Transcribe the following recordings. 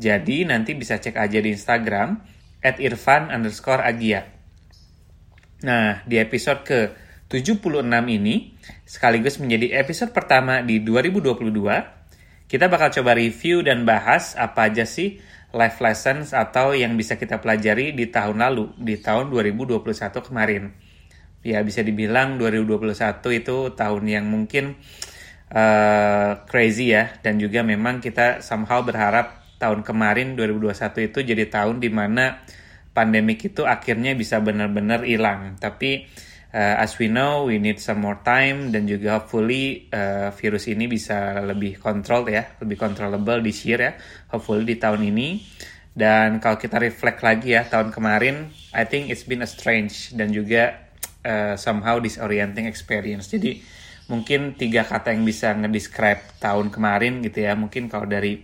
Jadi nanti bisa cek aja di Instagram at irfan underscore agia. Nah, di episode ke 76 ini, sekaligus menjadi episode pertama di 2022, kita bakal coba review dan bahas apa aja sih life lessons atau yang bisa kita pelajari di tahun lalu, di tahun 2021 kemarin. Ya, bisa dibilang 2021 itu tahun yang mungkin uh, crazy ya, dan juga memang kita somehow berharap tahun kemarin 2021 itu jadi tahun di mana pandemik itu akhirnya bisa benar-benar hilang. Tapi uh, as we know, we need some more time dan juga hopefully uh, virus ini bisa lebih kontrol ya, lebih controllable this year ya, hopefully di tahun ini. Dan kalau kita reflect lagi ya tahun kemarin, I think it's been a strange dan juga uh, somehow disorienting experience. Jadi mungkin tiga kata yang bisa ngedescribe tahun kemarin gitu ya. Mungkin kalau dari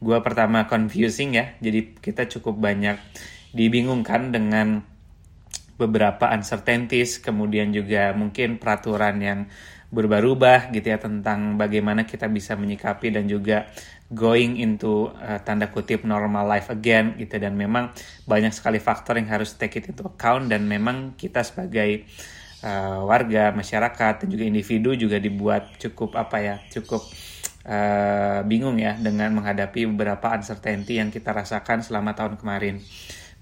gue pertama confusing ya. Jadi kita cukup banyak dibingungkan dengan beberapa uncertainties kemudian juga mungkin peraturan yang berubah-ubah gitu ya tentang bagaimana kita bisa menyikapi dan juga going into uh, tanda kutip normal life again gitu. Dan memang banyak sekali faktor yang harus take it into account dan memang kita sebagai uh, warga masyarakat dan juga individu juga dibuat cukup apa ya cukup uh, bingung ya dengan menghadapi beberapa uncertainty yang kita rasakan selama tahun kemarin.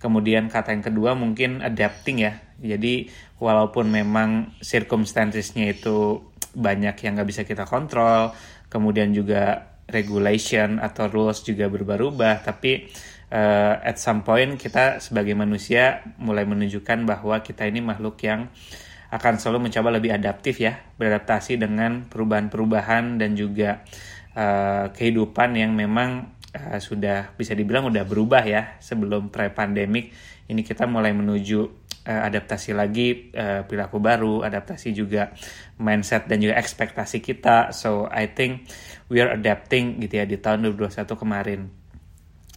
Kemudian kata yang kedua mungkin adapting ya. Jadi walaupun memang circumstancesnya itu banyak yang nggak bisa kita kontrol, kemudian juga regulation atau rules juga berubah-ubah, tapi uh, at some point kita sebagai manusia mulai menunjukkan bahwa kita ini makhluk yang akan selalu mencoba lebih adaptif ya, beradaptasi dengan perubahan-perubahan dan juga uh, kehidupan yang memang uh, sudah bisa dibilang udah berubah ya sebelum pre-pandemic. Ini kita mulai menuju uh, adaptasi lagi uh, perilaku baru, adaptasi juga mindset dan juga ekspektasi kita. So I think we are adapting gitu ya di tahun 2021 kemarin.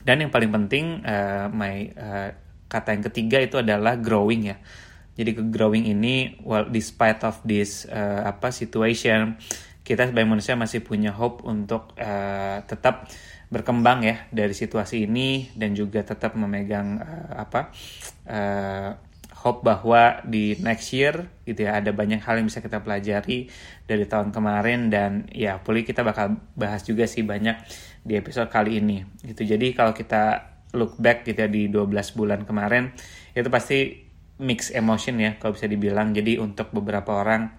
Dan yang paling penting uh, my uh, kata yang ketiga itu adalah growing ya jadi ke growing ini, well, despite of this uh, apa situation, kita sebagai manusia masih punya hope untuk uh, tetap berkembang ya dari situasi ini dan juga tetap memegang uh, apa uh, hope bahwa di next year gitu ya ada banyak hal yang bisa kita pelajari dari tahun kemarin dan ya pulih kita bakal bahas juga sih banyak di episode kali ini gitu. Jadi kalau kita look back gitu ya di 12 bulan kemarin itu pasti mix emotion ya kalau bisa dibilang. Jadi untuk beberapa orang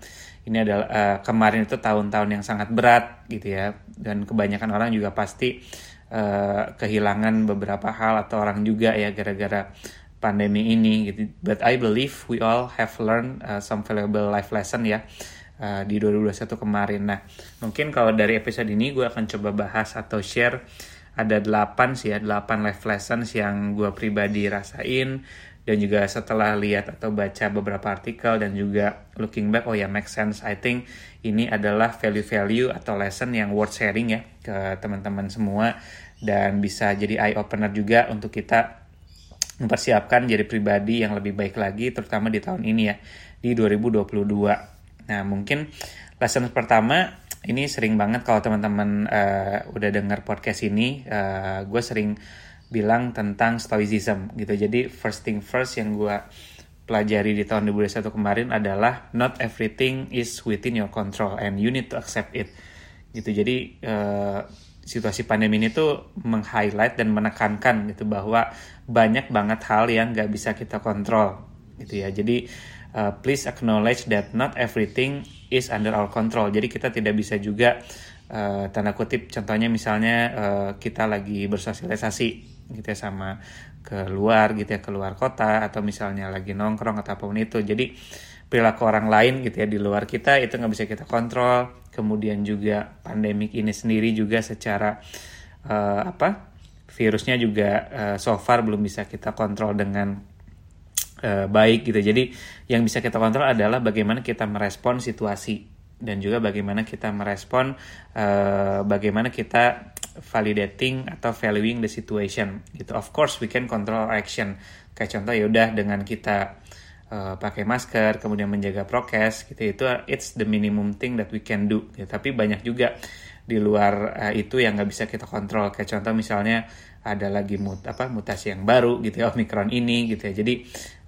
ini adalah uh, kemarin itu tahun-tahun yang sangat berat gitu ya dan kebanyakan orang juga pasti uh, kehilangan beberapa hal atau orang juga ya gara-gara pandemi ini gitu. But I believe we all have learned uh, some valuable life lesson ya. Uh, di 2021 kemarin. Nah, mungkin kalau dari episode ini gue akan coba bahas atau share ada 8 sih ya, 8 life lessons yang gue pribadi rasain dan juga setelah lihat atau baca beberapa artikel dan juga looking back oh ya make sense. I think ini adalah value-value atau lesson yang worth sharing ya ke teman-teman semua. Dan bisa jadi eye opener juga untuk kita mempersiapkan jadi pribadi yang lebih baik lagi terutama di tahun ini ya di 2022 nah mungkin lesson pertama ini sering banget kalau teman-teman uh, udah dengar podcast ini uh, gue sering bilang tentang stoicism gitu. Jadi first thing first yang gue pelajari di tahun 2021 kemarin adalah not everything is within your control and you need to accept it. Gitu. Jadi uh, situasi pandemi ini tuh meng-highlight dan menekankan gitu bahwa banyak banget hal yang gak bisa kita kontrol gitu ya. Jadi uh, please acknowledge that not everything is under our control. Jadi kita tidak bisa juga uh, tanda kutip contohnya misalnya uh, kita lagi bersosialisasi gitu ya sama keluar gitu ya keluar kota atau misalnya lagi nongkrong atau apa pun itu jadi perilaku orang lain gitu ya di luar kita itu nggak bisa kita kontrol kemudian juga pandemik ini sendiri juga secara uh, apa virusnya juga uh, so far belum bisa kita kontrol dengan uh, baik gitu. Jadi yang bisa kita kontrol adalah bagaimana kita merespon situasi dan juga bagaimana kita merespon uh, bagaimana kita validating atau valuing the situation gitu. Of course we can control action. Kayak contoh ya udah dengan kita uh, pakai masker, kemudian menjaga prokes gitu itu it's the minimum thing that we can do. Gitu. Tapi banyak juga di luar uh, itu yang nggak bisa kita kontrol. Kayak contoh misalnya ada lagi mut apa mutasi yang baru gitu ya omikron ini gitu ya. Jadi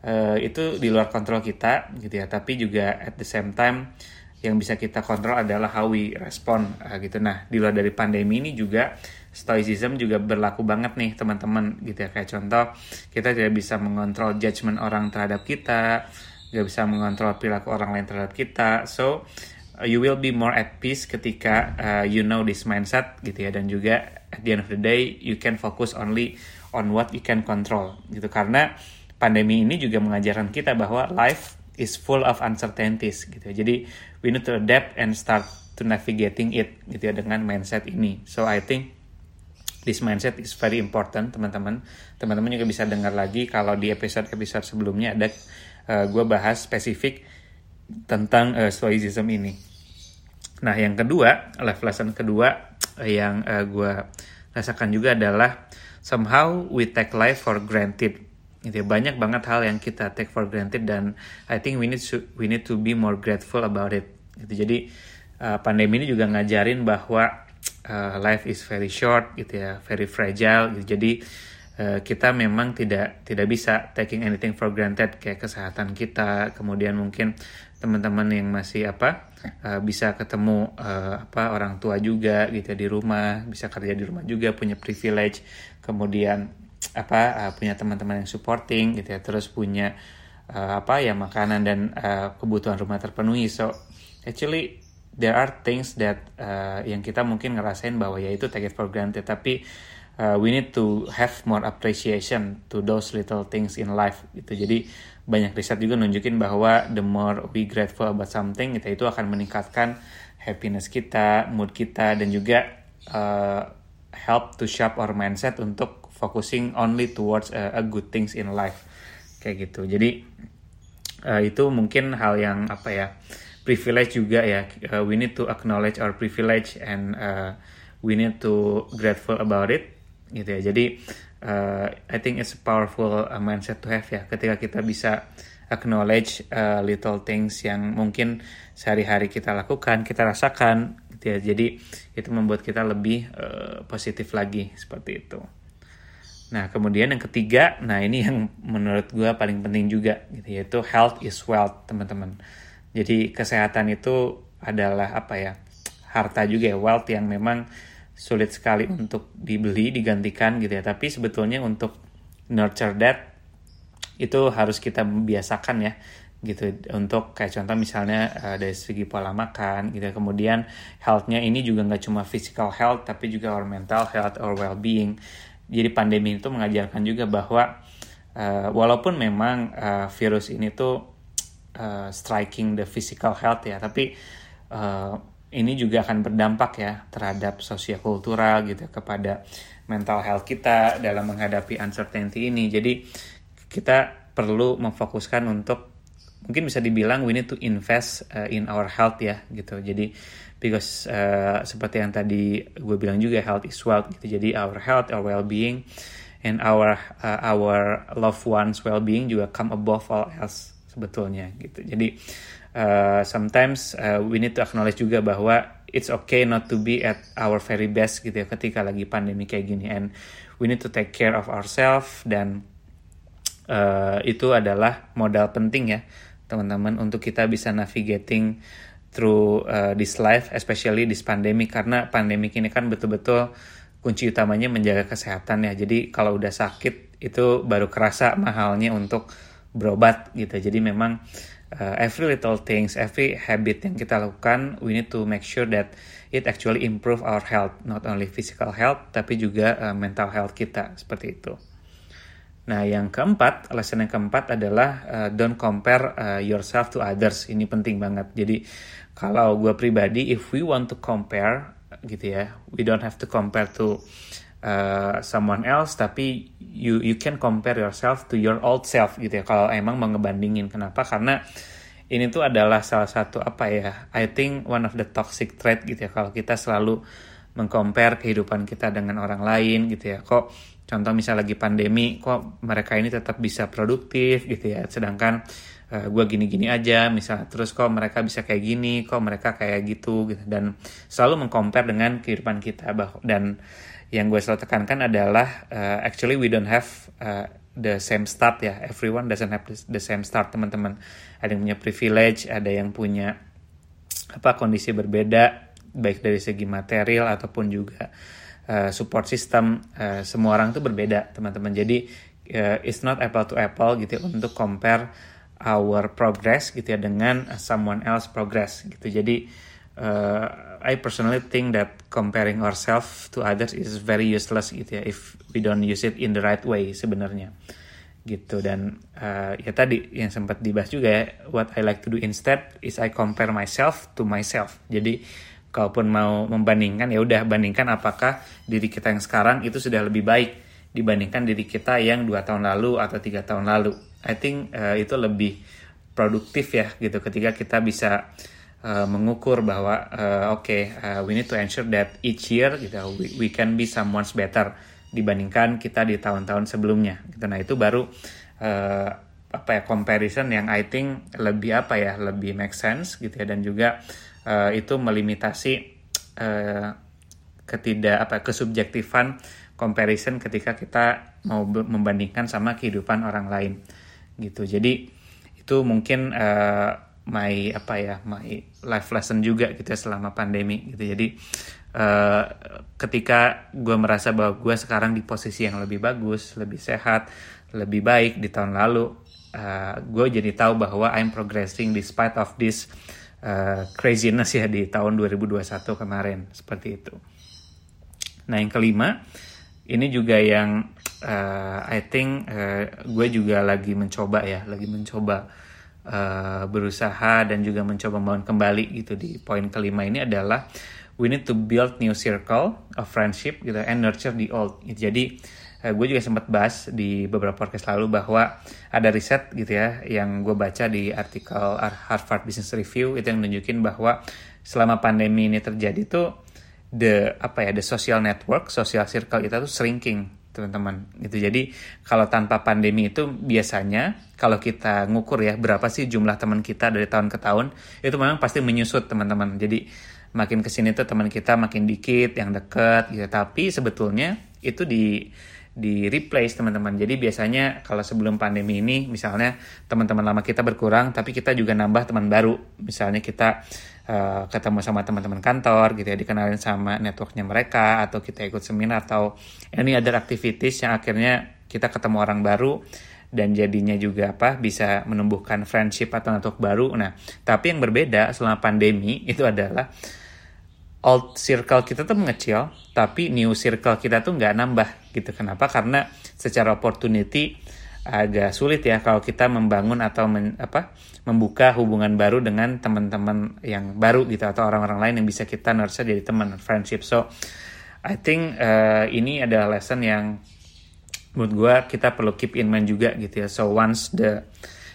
uh, itu di luar kontrol kita gitu ya. Tapi juga at the same time yang bisa kita kontrol adalah how we respond uh, gitu. Nah, di luar dari pandemi ini juga stoicism juga berlaku banget nih teman-teman gitu ya. Kayak contoh, kita tidak bisa mengontrol judgement orang terhadap kita, nggak bisa mengontrol perilaku orang lain terhadap kita. So, you will be more at peace ketika uh, you know this mindset gitu ya. Dan juga at the end of the day, you can focus only on what you can control gitu. Karena pandemi ini juga mengajarkan kita bahwa life is full of uncertainties gitu. Ya. Jadi we need to adapt and start to navigating it gitu ya dengan mindset ini. So I think this mindset is very important teman-teman. Teman-teman juga bisa dengar lagi kalau di episode-episode sebelumnya ada uh, gue bahas spesifik tentang uh, stoicism ini. Nah yang kedua, life lesson kedua yang uh, gue rasakan juga adalah somehow we take life for granted gitu ya. Banyak banget hal yang kita take for granted dan I think we need to we need to be more grateful about it. Gitu. Jadi uh, pandemi ini juga ngajarin bahwa uh, life is very short gitu ya very fragile gitu. Jadi uh, kita memang tidak tidak bisa taking anything for granted kayak kesehatan kita kemudian mungkin teman-teman yang masih apa uh, bisa ketemu uh, apa orang tua juga gitu ya di rumah bisa kerja di rumah juga punya privilege kemudian apa uh, punya teman-teman yang supporting gitu ya terus punya uh, apa ya makanan dan uh, kebutuhan rumah terpenuhi. So actually there are things that uh, yang kita mungkin ngerasain bahwa ya itu take it for granted. Tapi uh, we need to have more appreciation to those little things in life gitu. Jadi banyak riset juga nunjukin bahwa the more we grateful about something kita itu akan meningkatkan happiness kita mood kita dan juga uh, help to shape our mindset untuk focusing only towards uh, a good things in life. Kayak gitu. Jadi uh, itu mungkin hal yang apa ya privilege juga ya. Uh, we need to acknowledge our privilege and uh, we need to grateful about it gitu ya. Jadi uh, I think it's a powerful uh, mindset to have ya. Ketika kita bisa acknowledge uh, little things yang mungkin sehari-hari kita lakukan kita rasakan gitu ya. Jadi itu membuat kita lebih uh, positif lagi seperti itu Nah, kemudian yang ketiga, nah ini yang menurut gue paling penting juga, gitu, yaitu health is wealth, teman-teman. Jadi kesehatan itu adalah apa ya, harta juga ya, wealth yang memang sulit sekali untuk dibeli, digantikan gitu ya. Tapi sebetulnya untuk nurture that, itu harus kita biasakan ya, gitu untuk kayak contoh misalnya uh, dari segi pola makan gitu kemudian healthnya ini juga nggak cuma physical health tapi juga our mental health or well-being jadi pandemi itu mengajarkan juga bahwa uh, walaupun memang uh, virus ini tuh uh, striking the physical health ya, tapi uh, ini juga akan berdampak ya terhadap sosiokultural gitu kepada mental health kita dalam menghadapi uncertainty ini. Jadi kita perlu memfokuskan untuk mungkin bisa dibilang we need to invest uh, in our health ya gitu. Jadi because uh, seperti yang tadi gue bilang juga health is wealth gitu. Jadi our health our well-being and our uh, our loved ones well-being juga come above all else sebetulnya gitu. Jadi uh, sometimes uh, we need to acknowledge juga bahwa it's okay not to be at our very best gitu ya ketika lagi pandemi kayak gini. And we need to take care of ourselves dan uh, itu adalah modal penting ya teman-teman untuk kita bisa navigating through uh, this life, especially this pandemic karena pandemic ini kan betul-betul kunci utamanya menjaga kesehatan ya. Jadi kalau udah sakit itu baru kerasa mahalnya untuk berobat gitu. Jadi memang uh, every little things, every habit yang kita lakukan, we need to make sure that it actually improve our health, not only physical health tapi juga uh, mental health kita seperti itu. Nah, yang keempat, alasan yang keempat adalah uh, don't compare uh, yourself to others. Ini penting banget. Jadi kalau gue pribadi if we want to compare gitu ya we don't have to compare to uh, someone else tapi you you can compare yourself to your old self gitu ya kalau emang mau ngebandingin kenapa karena ini tuh adalah salah satu apa ya I think one of the toxic trait gitu ya kalau kita selalu mengcompare kehidupan kita dengan orang lain gitu ya kok contoh misal lagi pandemi kok mereka ini tetap bisa produktif gitu ya. Sedangkan uh, eh, gue gini-gini aja misal terus kok mereka bisa kayak gini kok mereka kayak gitu gitu. Dan selalu mengcompare dengan kehidupan kita dan yang gue selalu tekankan adalah uh, actually we don't have uh, the same start ya. Everyone doesn't have the same start teman-teman. Ada yang punya privilege ada yang punya apa kondisi berbeda baik dari segi material ataupun juga uh, support system uh, semua orang tuh berbeda teman-teman. Jadi uh, it's not apple to apple gitu ya, untuk compare our progress gitu ya dengan someone else progress gitu. Jadi uh, I personally think that comparing ourselves to others is very useless gitu ya if we don't use it in the right way sebenarnya. Gitu dan uh, ya tadi yang sempat dibahas juga ya what I like to do instead is I compare myself to myself. Jadi kalaupun mau membandingkan ya udah bandingkan apakah diri kita yang sekarang itu sudah lebih baik dibandingkan diri kita yang dua tahun lalu atau tiga tahun lalu. I think uh, itu lebih produktif ya gitu. Ketika kita bisa uh, mengukur bahwa uh, oke okay, uh, we need to ensure that each year gitu we, we can be someone's better dibandingkan kita di tahun-tahun sebelumnya gitu. Nah itu baru uh, apa ya comparison yang I think lebih apa ya lebih make sense gitu ya. Dan juga uh, itu melimitasi uh, ketidak apa kesubjektifan comparison ketika kita mau membandingkan sama kehidupan orang lain. Gitu. Jadi itu mungkin uh, my apa ya my life lesson juga gitu ya selama pandemi gitu. Jadi uh, ketika gue merasa bahwa gue sekarang di posisi yang lebih bagus lebih sehat lebih baik di tahun lalu uh, gue jadi tahu bahwa I'm progressing despite of this uh, craziness ya di tahun 2021 kemarin seperti itu nah yang kelima ini juga yang uh, I think uh, gue juga lagi mencoba ya, lagi mencoba uh, berusaha dan juga mencoba membangun kembali gitu di poin kelima ini adalah we need to build new circle of friendship gitu and nurture the old. Jadi uh, gue juga sempat bahas di beberapa podcast lalu bahwa ada riset gitu ya yang gue baca di artikel Harvard Business Review itu yang nunjukin bahwa selama pandemi ini terjadi tuh the apa ya the social network, social circle itu tuh shrinking teman-teman. Gitu. Jadi kalau tanpa pandemi itu biasanya kalau kita ngukur ya berapa sih jumlah teman kita dari tahun ke tahun itu memang pasti menyusut teman-teman. Jadi makin ke sini tuh teman kita makin dikit yang deket gitu. Tapi sebetulnya itu di di replace teman-teman. Jadi biasanya kalau sebelum pandemi ini misalnya teman-teman lama kita berkurang tapi kita juga nambah teman baru. Misalnya kita uh, ketemu sama teman-teman kantor gitu ya dikenalin sama networknya mereka atau kita ikut seminar atau ini ada activities yang akhirnya kita ketemu orang baru dan jadinya juga apa bisa menumbuhkan friendship atau network baru. Nah, tapi yang berbeda selama pandemi itu adalah old circle kita tuh mengecil, tapi new circle kita tuh nggak nambah gitu. Kenapa? Karena secara opportunity agak sulit ya kalau kita membangun atau men, apa membuka hubungan baru dengan teman-teman yang baru gitu atau orang-orang lain yang bisa kita nurture jadi teman friendship. So I think uh, ini adalah lesson yang menurut gue kita perlu keep in mind juga gitu ya. So once the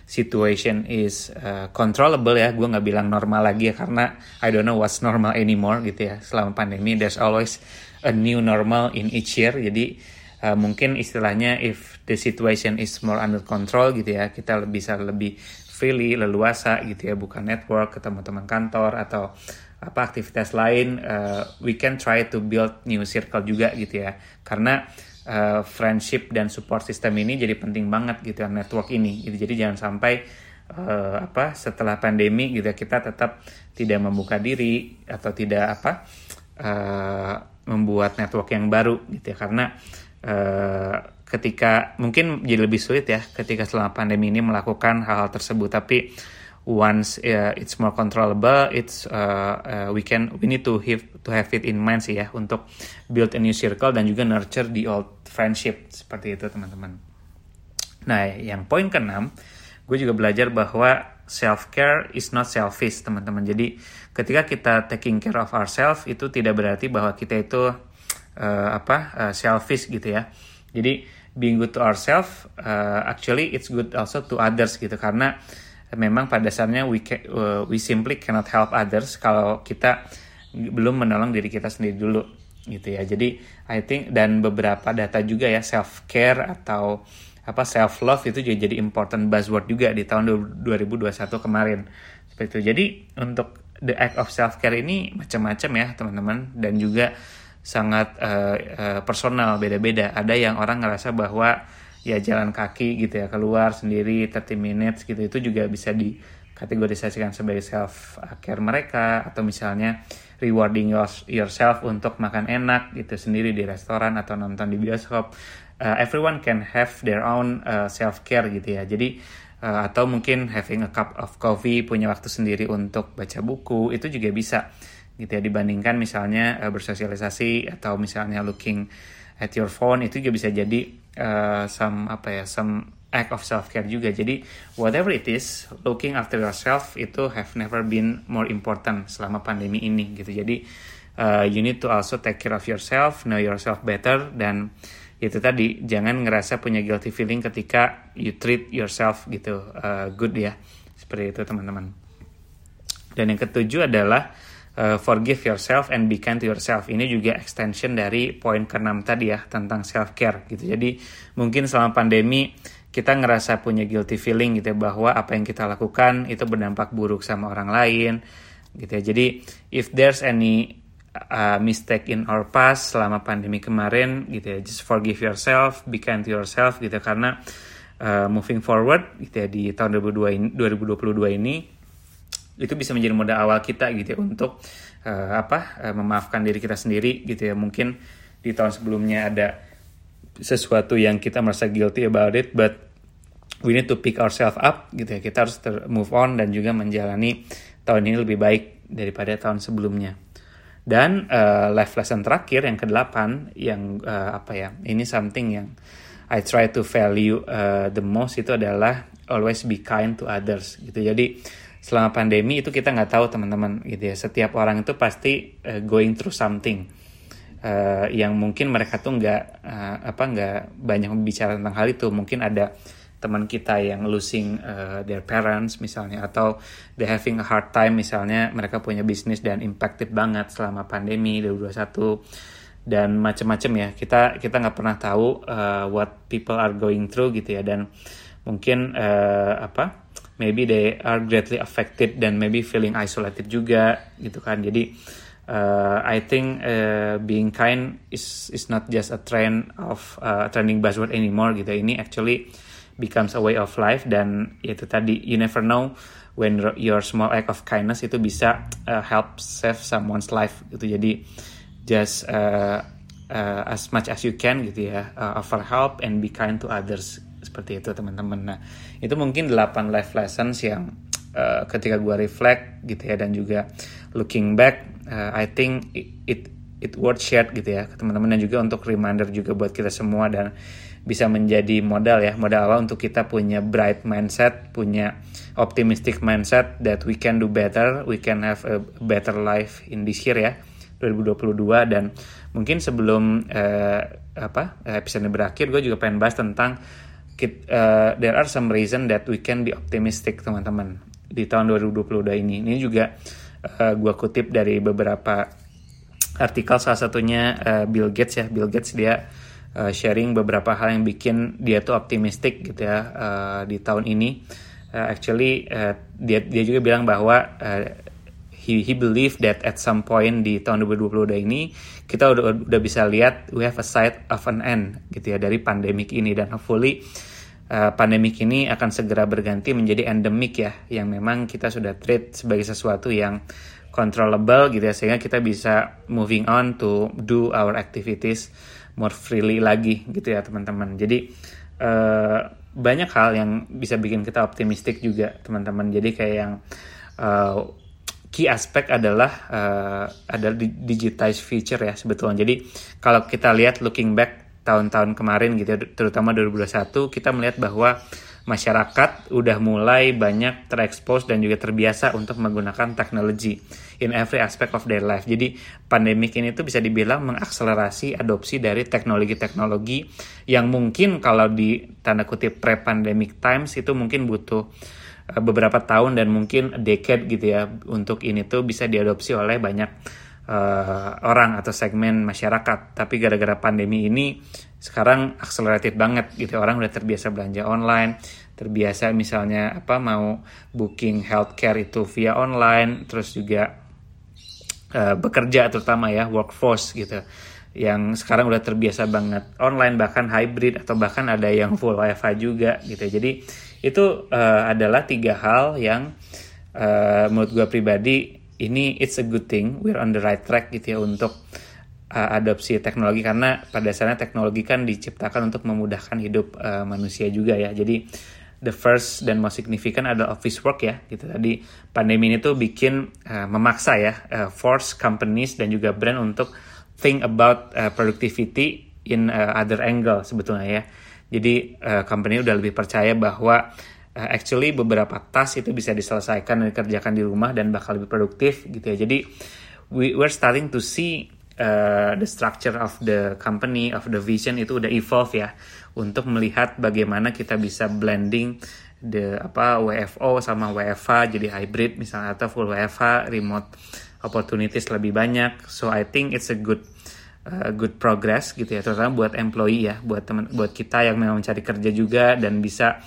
situation is uh, controllable ya gue nggak bilang normal lagi ya karena I don't know what's normal anymore gitu ya selama pandemi there's always a new normal in each year. Jadi uh, mungkin istilahnya if the situation is more under control gitu ya kita bisa lebih freely leluasa gitu ya bukan network ketemu teman kantor atau apa aktivitas lain uh, we can try to build new circle juga gitu ya. Karena uh, friendship dan support system ini jadi penting banget gitu ya network ini gitu. Jadi jangan sampai uh, apa setelah pandemi gitu ya, kita tetap tidak membuka diri atau tidak apa uh, membuat network yang baru gitu ya. Karena uh, ketika mungkin jadi lebih sulit ya ketika selama pandemi ini melakukan hal-hal tersebut. Tapi once uh, it's more controllable it's uh, uh, we can we need to have to have it in mind sih ya untuk build a new circle dan juga nurture the old friendship seperti itu teman-teman. Nah yang poin keenam gue juga belajar bahwa self care is not selfish teman-teman jadi ketika kita taking care of ourselves itu tidak berarti bahwa kita itu uh, apa uh, selfish gitu ya. Jadi being good to ourselves uh, actually it's good also to others gitu karena memang pada dasarnya we can, uh, we simply cannot help others kalau kita belum menolong diri kita sendiri dulu gitu ya. Jadi I think dan beberapa data juga ya self care atau apa self love itu juga jadi important buzzword juga di tahun 2021 kemarin seperti itu. Jadi untuk the act of self care ini macam-macam ya teman-teman dan juga sangat uh, uh, personal beda-beda. Ada yang orang ngerasa bahwa ya jalan kaki gitu ya keluar sendiri 30 minutes gitu itu juga bisa dikategorisasikan sebagai self care mereka atau misalnya rewarding yourself untuk makan enak gitu sendiri di restoran atau nonton di bioskop uh, everyone can have their own uh, self care gitu ya. Jadi uh, atau mungkin having a cup of coffee punya waktu sendiri untuk baca buku itu juga bisa gitu ya. Dibandingkan misalnya uh, bersosialisasi atau misalnya looking at your phone itu juga bisa jadi uh, some apa ya some act of self care juga. Jadi whatever it is looking after yourself itu have never been more important selama pandemi ini gitu. Jadi uh, you need to also take care of yourself know yourself better dan itu tadi jangan ngerasa punya guilty feeling ketika you treat yourself gitu uh, good ya. Seperti itu teman-teman. Dan yang ketujuh adalah uh, forgive yourself and be kind to yourself. Ini juga extension dari poin keenam tadi ya tentang self care gitu. Jadi mungkin selama pandemi kita ngerasa punya guilty feeling gitu ya bahwa apa yang kita lakukan itu berdampak buruk sama orang lain gitu ya. Jadi if there's any uh, mistake in our past selama pandemi kemarin gitu ya. Just forgive yourself be kind to yourself gitu ya. karena uh, moving forward gitu ya di tahun 2022 ini, 2022 ini itu bisa menjadi modal awal kita gitu ya untuk uh, apa uh, memaafkan diri kita sendiri gitu ya. Mungkin di tahun sebelumnya ada sesuatu yang kita merasa guilty about it but we need to pick ourselves up gitu ya. Kita harus move on dan juga menjalani tahun ini lebih baik daripada tahun sebelumnya dan uh, life lesson terakhir yang kedelapan yang uh, apa ya ini something yang I try to value uh, the most itu adalah always be kind to others gitu. Jadi selama pandemi itu kita nggak tahu teman-teman gitu ya. Setiap orang itu pasti uh, going through something uh, yang mungkin mereka tuh nggak uh, apa nggak banyak bicara tentang hal itu. Mungkin ada teman kita yang losing uh, their parents misalnya atau they having a hard time misalnya mereka punya bisnis dan impacted banget selama pandemi 2021 dan macam-macam ya kita kita nggak pernah tahu uh, what people are going through gitu ya. Dan mungkin uh, apa maybe they are greatly affected dan maybe feeling isolated juga gitu kan. Jadi uh, I think uh, being kind is is not just a trend of uh, trending buzzword anymore gitu. Ini actually becomes a way of life dan itu tadi you never know when your small act of kindness itu bisa uh, help save someone's life gitu. Jadi just uh, uh, as much as you can gitu ya uh, offer help and be kind to others. Seperti itu teman-teman. Nah itu mungkin 8 life lessons yang uh, ketika gue reflect gitu ya dan juga looking back uh, I think it, it it worth share gitu ya ke teman-teman. Dan juga untuk reminder juga buat kita semua dan bisa menjadi modal ya modal awal untuk kita punya bright mindset punya optimistic mindset that we can do better we can have a better life in this year ya 2022 dan mungkin sebelum uh, apa episode berakhir gue juga pengen bahas tentang uh, there are some reason that we can be optimistic teman-teman di tahun 2022 ini. Ini juga uh, gue kutip dari beberapa artikel salah satunya uh, Bill Gates ya. Bill Gates dia uh, sharing beberapa hal yang bikin dia tuh optimistik gitu ya uh, di tahun ini. Uh, actually uh, dia dia juga bilang bahwa uh, he he believe that at some point di tahun 2022 ini kita udah udah bisa lihat we have a sight of an end gitu ya dari pandemik ini dan hopefully uh, pandemik ini akan segera berganti menjadi endemik ya yang memang kita sudah treat sebagai sesuatu yang controllable gitu ya sehingga kita bisa moving on to do our activities more freely lagi gitu ya teman-teman. Jadi uh, banyak hal yang bisa bikin kita optimistik juga teman-teman. Jadi kayak yang uh, key aspek adalah uh, adalah digitized feature ya sebetulnya. Jadi kalau kita lihat looking back tahun-tahun kemarin gitu, ya, terutama 2021 kita melihat bahwa masyarakat udah mulai banyak terekspos dan juga terbiasa untuk menggunakan teknologi in every aspect of their life. Jadi pandemik ini tuh bisa dibilang mengakselerasi adopsi dari teknologi-teknologi yang mungkin kalau di tanda kutip pre-pandemic times itu mungkin butuh eh, beberapa tahun dan mungkin decade gitu ya untuk ini tuh bisa diadopsi oleh banyak uh, orang atau segmen masyarakat. Tapi gara-gara pandemi ini sekarang akseleratif banget gitu. Orang udah terbiasa belanja online terbiasa misalnya apa mau booking healthcare itu via online terus juga uh, bekerja terutama ya workforce gitu. Yang sekarang udah terbiasa banget online bahkan hybrid atau bahkan ada yang full wifi juga gitu. Jadi itu uh, adalah tiga hal yang uh, menurut gue pribadi ini it's a good thing we're on the right track gitu ya untuk uh, adopsi teknologi karena pada dasarnya teknologi kan diciptakan untuk memudahkan hidup uh, manusia juga ya. Jadi the first dan most significant adalah office work ya gitu tadi pandemi ini tuh bikin uh, memaksa ya uh, force companies dan juga brand untuk think about uh, productivity in uh, other angle sebetulnya ya jadi uh, company udah lebih percaya bahwa uh, actually beberapa task itu bisa diselesaikan dan dikerjakan di rumah dan bakal lebih produktif gitu ya. Jadi we we're starting to see uh, the structure of the company of the vision itu udah evolve ya. Untuk melihat bagaimana kita bisa blending the apa WFO sama WFH jadi hybrid misalnya atau full WFH remote opportunities lebih banyak. So I think it's a good uh, good progress gitu ya. Terutama buat employee ya buat teman buat kita yang memang mencari kerja juga dan bisa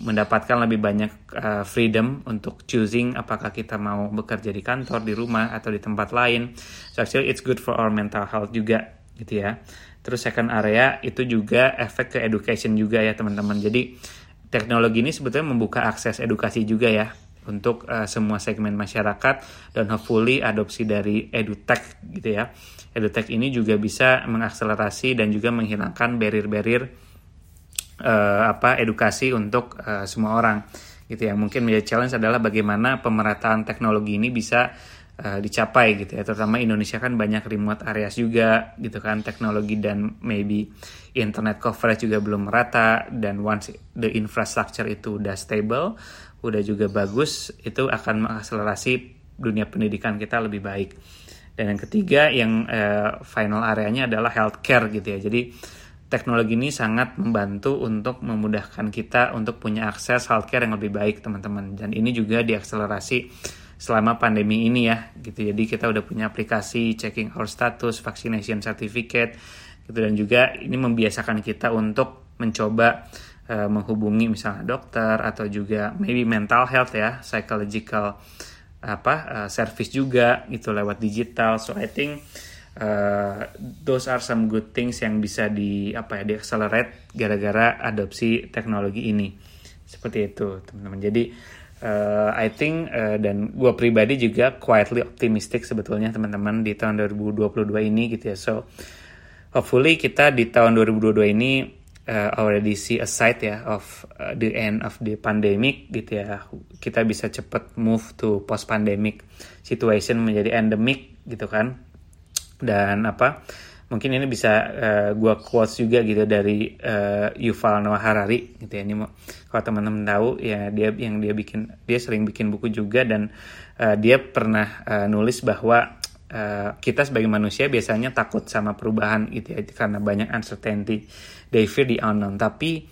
mendapatkan lebih banyak uh, freedom untuk choosing apakah kita mau bekerja di kantor, di rumah atau di tempat lain. So actually it's good for our mental health juga gitu ya. Terus second area itu juga efek ke education juga ya teman-teman. Jadi teknologi ini sebetulnya membuka akses edukasi juga ya untuk uh, semua segmen masyarakat dan hopefully adopsi dari edutech gitu ya. Edutech ini juga bisa mengakselerasi dan juga menghilangkan barrier-barrier uh, apa edukasi untuk uh, semua orang gitu ya. Mungkin menjadi challenge adalah bagaimana pemerataan teknologi ini bisa uh, dicapai gitu ya. Terutama Indonesia kan banyak remote areas juga gitu kan. Teknologi dan maybe internet coverage juga belum merata. Dan once the infrastructure itu udah stable udah juga bagus itu akan mengakselerasi dunia pendidikan kita lebih baik. Dan yang ketiga yang uh, final areanya adalah healthcare gitu ya. Jadi teknologi ini sangat membantu untuk memudahkan kita untuk punya akses healthcare yang lebih baik teman-teman. Dan ini juga diakselerasi selama pandemi ini ya gitu. Jadi kita udah punya aplikasi checking our status vaccination certificate gitu. Dan juga ini membiasakan kita untuk mencoba uh, menghubungi misalnya dokter atau juga maybe mental health ya psychological apa uh, service juga gitu lewat digital. So I think uh, those are some good things yang bisa di apa ya di accelerate gara-gara adopsi teknologi ini. Seperti itu teman-teman. Jadi uh, I think uh, dan gue pribadi juga quietly optimistic sebetulnya teman-teman di tahun 2022 ini gitu ya. So hopefully kita di tahun 2022 ini uh, already see a sight ya of uh, the end of the pandemic gitu ya. Kita bisa cepat move to post pandemic situation menjadi endemic gitu kan dan apa mungkin ini bisa uh, eh, gue quotes juga gitu dari uh, Yuval Noah Harari gitu ya. Ini mau kalau teman-teman tahu ya dia yang dia bikin dia sering bikin buku juga dan uh, dia pernah uh, nulis bahwa uh, kita sebagai manusia biasanya takut sama perubahan gitu ya karena banyak uncertainty. They fear the unknown. Tapi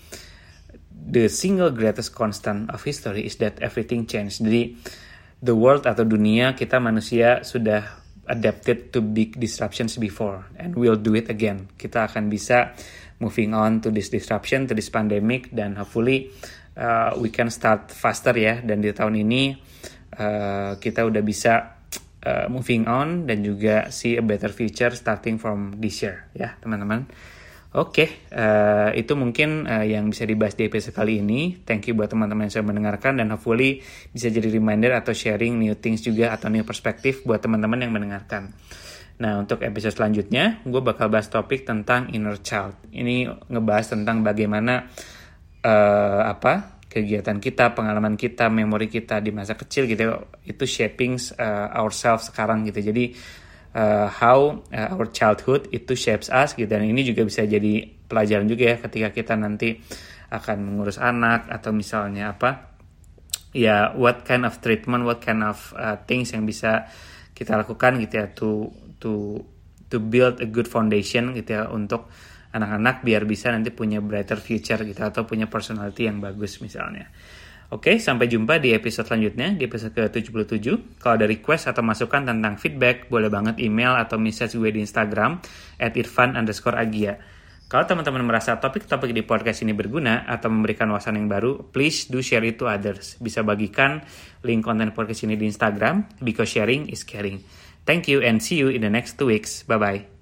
the single greatest constant of history is that everything change jadi the world atau dunia kita manusia sudah adapted to big disruptions before and we'll do it again. Kita akan bisa moving on to this disruption, to this pandemic dan hopefully uh, we can start faster ya dan di tahun ini uh, kita udah bisa uh, moving on dan juga see a better future starting from this year ya teman-teman. Oke, okay, uh, itu mungkin uh, yang bisa dibahas di episode kali ini. Thank you buat teman-teman yang sudah mendengarkan dan hopefully bisa jadi reminder atau sharing new things juga atau new perspektif buat teman-teman yang mendengarkan. Nah, untuk episode selanjutnya, gue bakal bahas topik tentang inner child. Ini ngebahas tentang bagaimana uh, apa kegiatan kita, pengalaman kita, memori kita di masa kecil gitu itu shaping uh, ourselves sekarang gitu. Jadi uh, how uh, our childhood itu shapes us gitu dan ini juga bisa jadi pelajaran juga ya ketika kita nanti akan mengurus anak atau misalnya apa ya what kind of treatment what kind of uh, things yang bisa kita lakukan gitu ya to to to build a good foundation gitu ya untuk anak-anak biar bisa nanti punya brighter future gitu atau punya personality yang bagus misalnya. Oke, sampai jumpa di episode selanjutnya, di episode ke-77. Kalau ada request atau masukan tentang feedback, boleh banget email atau message gue di Instagram at irfan underscore agia. Kalau teman-teman merasa topik-topik di podcast ini berguna atau memberikan wawasan yang baru, please do share it to others. Bisa bagikan link konten podcast ini di Instagram, because sharing is caring. Thank you and see you in the next two weeks. Bye-bye.